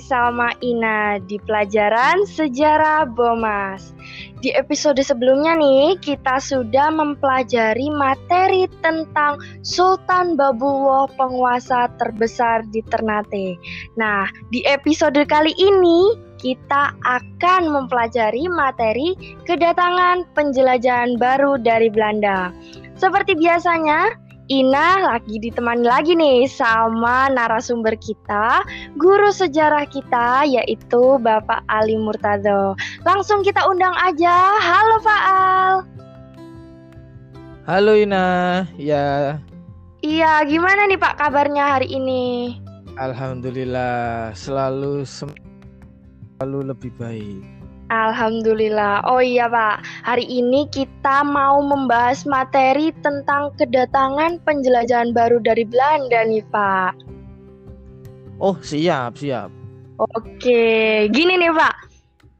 sama Ina di pelajaran Sejarah Bomas. Di episode sebelumnya nih, kita sudah mempelajari materi tentang Sultan Babuwo penguasa terbesar di Ternate. Nah, di episode kali ini kita akan mempelajari materi kedatangan penjelajahan baru dari Belanda. Seperti biasanya, Ina lagi ditemani lagi nih sama narasumber kita, guru sejarah kita yaitu Bapak Ali Murtado. Langsung kita undang aja. Halo Pak Al. Halo Ina, ya. Iya, gimana nih Pak kabarnya hari ini? Alhamdulillah, selalu selalu lebih baik. Alhamdulillah. Oh iya Pak, hari ini kita mau membahas materi tentang kedatangan penjelajahan baru dari Belanda nih Pak. Oh siap siap. Oke, gini nih Pak.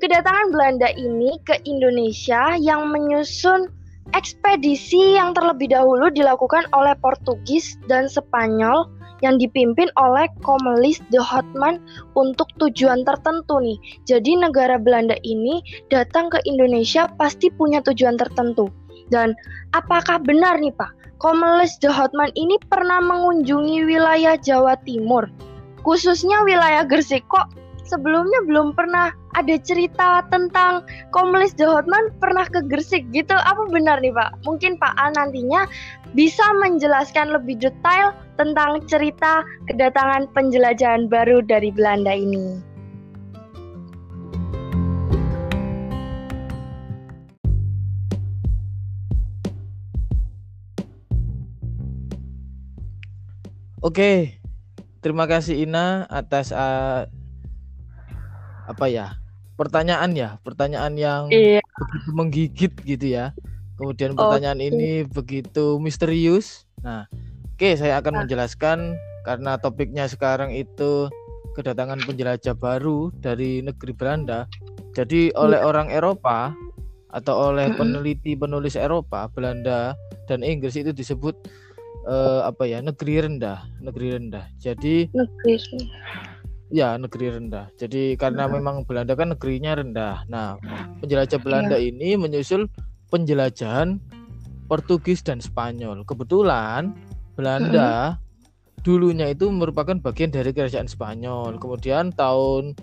Kedatangan Belanda ini ke Indonesia yang menyusun ekspedisi yang terlebih dahulu dilakukan oleh Portugis dan Spanyol yang dipimpin oleh Komelis de Hotman untuk tujuan tertentu nih. Jadi negara Belanda ini datang ke Indonesia pasti punya tujuan tertentu. Dan apakah benar nih Pak, Komelis de Hotman ini pernah mengunjungi wilayah Jawa Timur, khususnya wilayah Gresik kok sebelumnya belum pernah ada cerita tentang Komelis de Hotman pernah ke Gresik gitu. Apa benar nih Pak? Mungkin Pak An nantinya bisa menjelaskan lebih detail tentang cerita kedatangan penjelajahan baru dari Belanda ini. Oke, terima kasih Ina atas uh, apa ya pertanyaan ya pertanyaan yang iya. begitu menggigit gitu ya kemudian pertanyaan okay. ini begitu misterius nah oke okay, saya akan nah. menjelaskan karena topiknya sekarang itu kedatangan penjelajah baru dari negeri Belanda jadi oleh yeah. orang Eropa atau oleh peneliti penulis Eropa Belanda dan Inggris itu disebut uh, apa ya negeri rendah negeri rendah jadi negeri Ya, negeri rendah. Jadi karena hmm. memang Belanda kan negerinya rendah. Nah, penjelajah Belanda ya. ini menyusul penjelajahan Portugis dan Spanyol. Kebetulan Belanda hmm. dulunya itu merupakan bagian dari kerajaan Spanyol. Kemudian tahun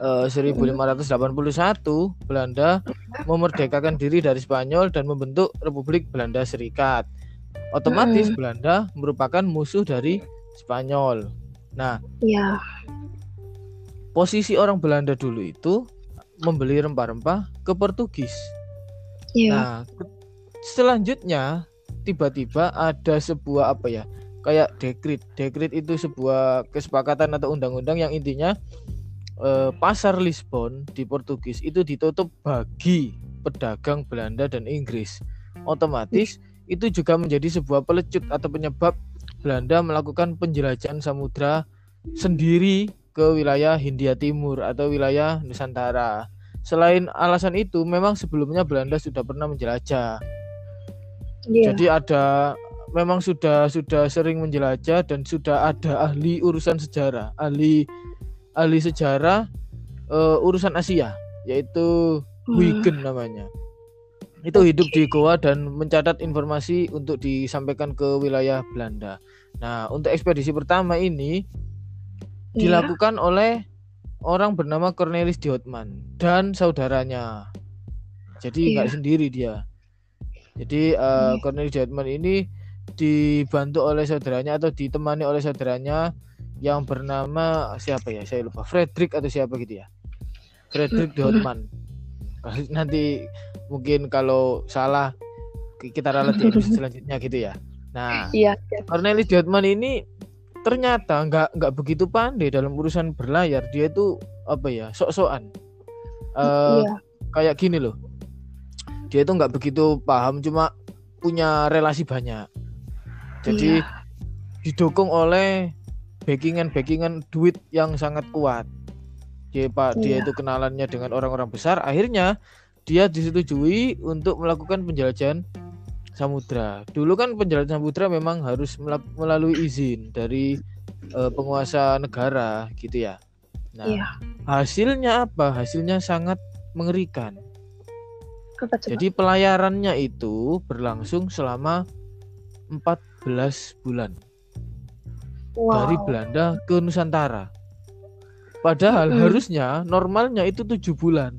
uh, eh, 1581 Belanda memerdekakan diri dari Spanyol dan membentuk Republik Belanda Serikat. Otomatis hmm. Belanda merupakan musuh dari Spanyol. Nah, ya. Posisi orang Belanda dulu itu membeli rempah-rempah ke Portugis. Ya. Nah, selanjutnya tiba-tiba ada sebuah apa ya? Kayak dekrit. Dekrit itu sebuah kesepakatan atau undang-undang yang intinya eh, pasar Lisbon di Portugis itu ditutup bagi pedagang Belanda dan Inggris. Otomatis itu juga menjadi sebuah pelecut atau penyebab Belanda melakukan penjelajahan samudra sendiri ke wilayah Hindia Timur atau wilayah Nusantara. Selain alasan itu, memang sebelumnya Belanda sudah pernah menjelajah. Yeah. Jadi ada memang sudah sudah sering menjelajah dan sudah ada ahli urusan sejarah, ahli ahli sejarah uh, urusan Asia, yaitu hmm. Huygen namanya itu hidup di Goa dan mencatat informasi untuk disampaikan ke wilayah Belanda. Nah, untuk ekspedisi pertama ini ya. dilakukan oleh orang bernama Cornelis de Houtman dan saudaranya. Jadi nggak ya. sendiri dia. Jadi uh, ya. Cornelis de Houtman ini dibantu oleh saudaranya atau ditemani oleh saudaranya yang bernama siapa ya? Saya lupa. Frederick atau siapa gitu ya. Frederick de Houtman. Nanti mungkin kalau salah kita ralat di episode selanjutnya gitu ya. Nah, iya. Cornelis Diotman ini ternyata nggak nggak begitu pandai dalam urusan berlayar. Dia itu apa ya sok-sokan. Uh, iya. Kayak gini loh. Dia itu nggak begitu paham, cuma punya relasi banyak. Jadi iya. didukung oleh backingan-backingan duit yang sangat kuat. Dia pak iya. dia itu kenalannya dengan orang-orang besar. Akhirnya dia disetujui untuk melakukan penjelajahan samudra. Dulu kan penjelajahan samudra memang harus melalui izin dari uh, penguasa negara gitu ya. Nah, iya. hasilnya apa? Hasilnya sangat mengerikan. Apa Jadi pelayarannya itu berlangsung selama 14 bulan. Wow. Dari Belanda ke Nusantara. Padahal hmm. harusnya normalnya itu tujuh bulan.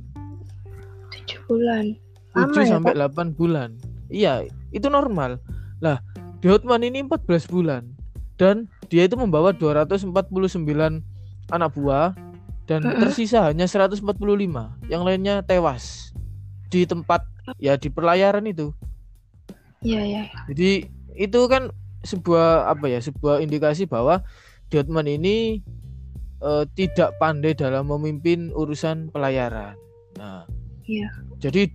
Tujuh bulan. Tujuh ya, sampai delapan bulan. Iya, itu normal. Lah, di Hotman ini 14 bulan dan dia itu membawa 249 anak buah dan uh -uh. tersisa hanya 145. Yang lainnya tewas di tempat ya di perlayaran itu. Iya, iya. Jadi itu kan sebuah apa ya, sebuah indikasi bahwa Diotman ini uh, tidak pandai dalam memimpin urusan pelayaran. Nah, iya. Jadi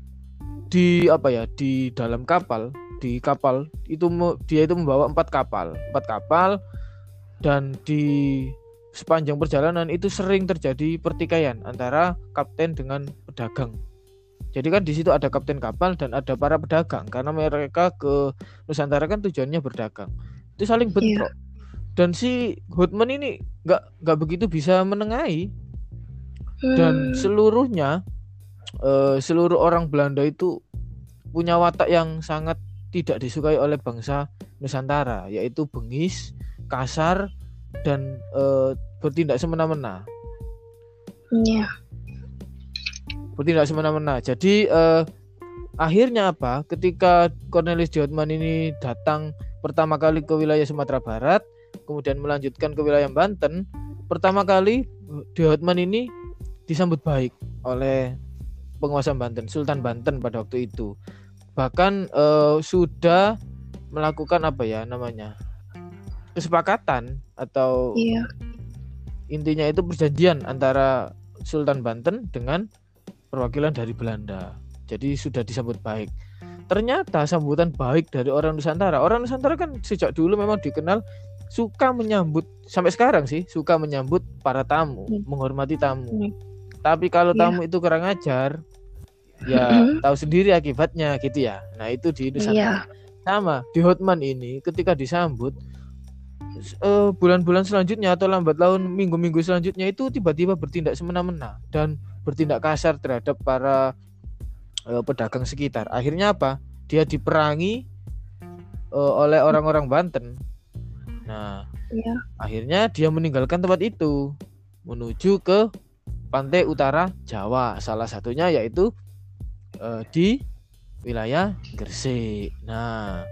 di apa ya, di dalam kapal di kapal itu dia itu membawa empat kapal empat kapal dan di sepanjang perjalanan itu sering terjadi pertikaian antara kapten dengan pedagang jadi kan di situ ada kapten kapal dan ada para pedagang karena mereka ke Nusantara kan tujuannya berdagang itu saling bentrok yeah. Dan si Hotman ini nggak nggak begitu bisa menengahi hmm. dan seluruhnya uh, seluruh orang Belanda itu punya watak yang sangat tidak disukai oleh bangsa Nusantara yaitu bengis, kasar dan e, bertindak semena-mena. Iya. Bertindak semena-mena. Jadi e, akhirnya apa? Ketika Cornelis Diotman ini datang pertama kali ke wilayah Sumatera Barat, kemudian melanjutkan ke wilayah Banten, pertama kali Diotman ini disambut baik oleh penguasa Banten, Sultan Banten pada waktu itu bahkan uh, sudah melakukan apa ya namanya kesepakatan atau iya. intinya itu perjanjian antara Sultan Banten dengan perwakilan dari Belanda. Jadi sudah disambut baik. Ternyata sambutan baik dari orang Nusantara. Orang Nusantara kan sejak dulu memang dikenal suka menyambut sampai sekarang sih suka menyambut para tamu, hmm. menghormati tamu. Hmm. Tapi kalau iya. tamu itu kurang ajar, ya mm-hmm. tahu sendiri akibatnya gitu ya nah itu di Nusantara yeah. sama di Hotman ini ketika disambut bulan bulan-bulan selanjutnya atau lambat laun minggu-minggu selanjutnya itu tiba-tiba bertindak semena-mena dan bertindak kasar terhadap para uh, pedagang sekitar akhirnya apa dia diperangi uh, oleh orang-orang Banten nah yeah. akhirnya dia meninggalkan tempat itu menuju ke pantai utara Jawa salah satunya yaitu uh, di wilayah Gresik. Nah,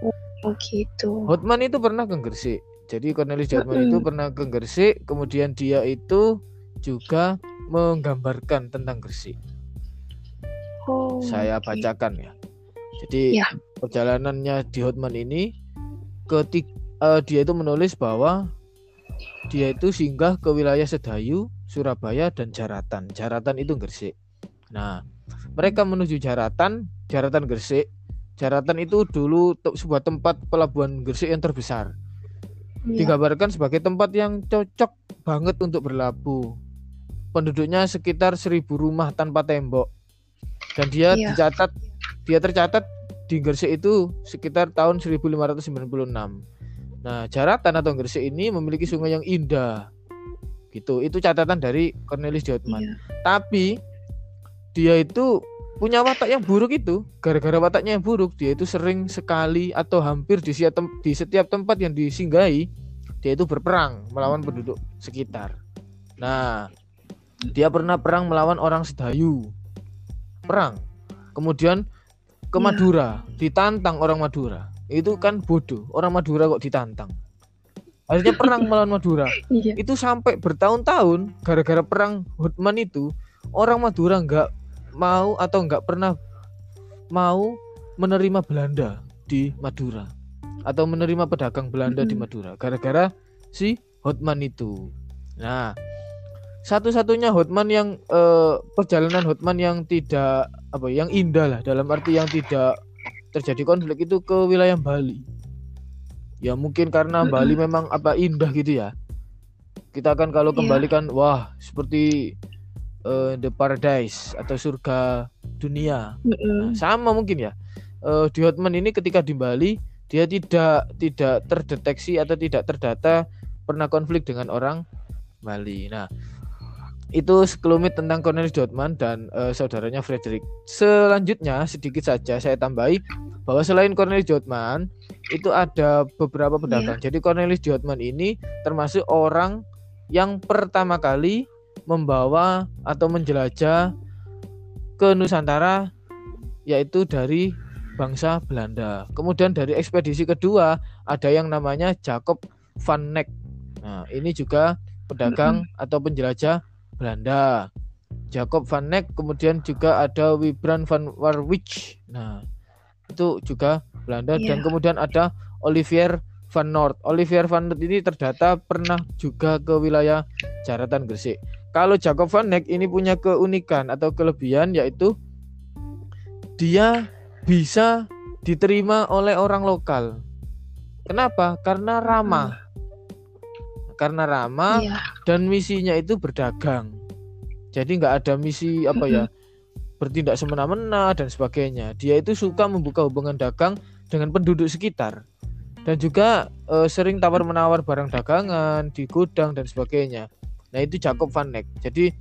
oh gitu. Hotman itu pernah ke Gresik. Jadi Cornelis Hotman mm -hmm. itu pernah ke Gresik, kemudian dia itu juga menggambarkan tentang Gresik. Oh, Saya okay. bacakan ya. Jadi ya. perjalanannya di Hotman ini ketik uh, dia itu menulis bahwa dia itu singgah ke wilayah Sedayu, Surabaya dan Jaratan. Jaratan itu Gresik. Nah, mereka menuju Jaratan, Jaratan Gresik. Jaratan itu dulu sebuah tempat pelabuhan Gresik yang terbesar. Ya. Digambarkan sebagai tempat yang cocok banget untuk berlabuh. Penduduknya sekitar seribu rumah tanpa tembok. Dan dia ya. dicatat dia tercatat di Gresik itu sekitar tahun 1596. Nah, Jaratan atau Gresik ini memiliki sungai yang indah. Gitu. Itu catatan dari Cornelis Diotman. Ya. Tapi dia itu punya watak yang buruk itu gara-gara wataknya yang buruk dia itu sering sekali atau hampir di setiap, di setiap tempat yang disinggahi dia itu berperang melawan penduduk sekitar nah dia pernah perang melawan orang Sedayu perang kemudian ke iya. Madura ditantang orang Madura itu kan bodoh. Orang Madura kok ditantang. Akhirnya perang melawan Madura. Iya. itu sampai bertahun-tahun gara-gara perang Hotman itu orang Madura nggak mau atau nggak pernah mau menerima Belanda di Madura. Atau menerima pedagang Belanda mm -hmm. di Madura. Gara-gara si Hotman itu. Nah, satu-satunya Hotman yang eh, perjalanan Hotman yang tidak apa yang indah lah. Dalam arti yang tidak terjadi konflik itu ke wilayah Bali. Ya mungkin karena mm -hmm. Bali memang apa indah gitu ya. Kita kan kalau iya. kembalikan yeah. wah seperti uh, the paradise atau surga dunia. Mm -hmm. nah, sama mungkin ya. Uh, di Hotman ini ketika di Bali dia tidak tidak terdeteksi atau tidak terdata pernah konflik dengan orang Bali. Nah, itu sekelumit tentang Cornelis Dortmund dan uh, saudaranya Frederick. Selanjutnya sedikit saja saya tambahi bahwa selain Cornelis Dortmund itu ada beberapa pedagang. Yeah. Jadi Cornelis Dortmund ini termasuk orang yang pertama kali membawa atau menjelajah ke Nusantara yaitu dari bangsa Belanda. Kemudian dari ekspedisi kedua ada yang namanya Jacob van Neck. Nah, ini juga pedagang atau penjelajah Belanda. Jacob van Neck, kemudian juga ada Wibran van Warwich. Nah, itu juga Belanda yeah. dan kemudian ada Olivier van Noort. Olivier van Noort ini terdata pernah juga ke wilayah Jaratan Gresik. Kalau Jacob van Neck ini punya keunikan atau kelebihan yaitu dia bisa diterima oleh orang lokal. Kenapa? Karena ramah. Karena ramah iya. dan misinya itu berdagang. Jadi nggak ada misi apa ya bertindak semena-mena dan sebagainya. Dia itu suka membuka hubungan dagang dengan penduduk sekitar dan juga e, sering tawar menawar barang dagangan di gudang dan sebagainya. Nah itu Jacob van Neck. Jadi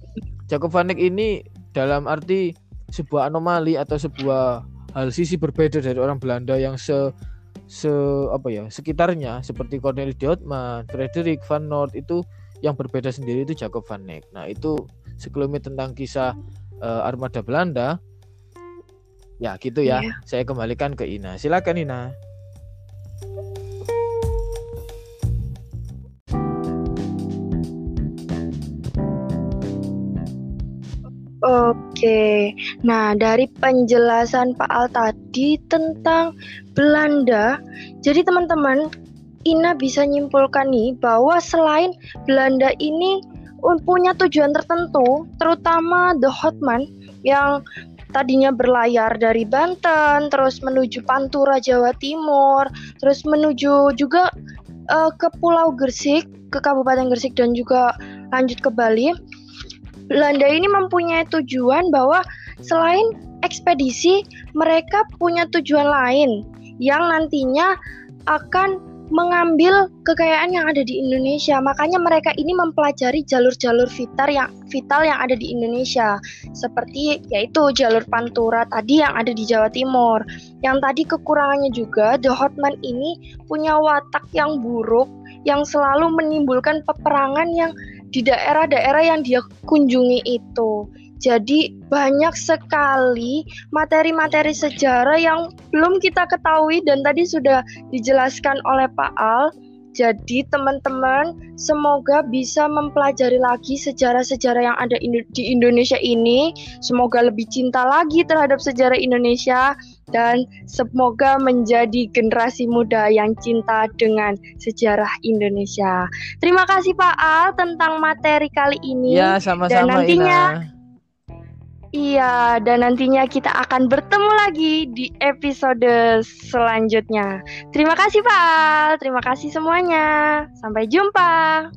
Jacob van Neck ini dalam arti sebuah anomali atau sebuah hal sisi berbeda dari orang Belanda yang se se apa ya sekitarnya seperti Cornelis Dortmund, Frederick van Noort itu yang berbeda sendiri itu Jacob van Neck. Nah itu sekelumit tentang kisah uh, armada Belanda. Ya gitu ya. Yeah. Saya kembalikan ke Ina. Silakan Ina. Oke, nah dari penjelasan Pak Al tadi tentang Belanda, jadi teman-teman, Ina bisa nyimpulkan nih bahwa selain Belanda ini punya tujuan tertentu, terutama The Hotman yang tadinya berlayar dari Banten, terus menuju Pantura Jawa Timur, terus menuju juga uh, ke Pulau Gresik, ke Kabupaten Gresik dan juga lanjut ke Bali Belanda ini mempunyai tujuan bahwa selain ekspedisi, mereka punya tujuan lain yang nantinya akan mengambil kekayaan yang ada di Indonesia. Makanya mereka ini mempelajari jalur-jalur vital yang vital yang ada di Indonesia. Seperti yaitu jalur Pantura tadi yang ada di Jawa Timur. Yang tadi kekurangannya juga The Hotman ini punya watak yang buruk yang selalu menimbulkan peperangan yang di daerah-daerah yang dia kunjungi itu. Jadi banyak sekali materi-materi sejarah yang belum kita ketahui dan tadi sudah dijelaskan oleh Pak Al. Jadi teman-teman semoga bisa mempelajari lagi sejarah-sejarah yang ada di Indonesia ini. Semoga lebih cinta lagi terhadap sejarah Indonesia dan semoga menjadi generasi muda yang cinta dengan sejarah Indonesia. Terima kasih Pak Al tentang materi kali ini. Ya, sama-sama Dan nantinya Ina. Iya, dan nantinya kita akan bertemu lagi di episode selanjutnya. Terima kasih Pak terima kasih semuanya. Sampai jumpa.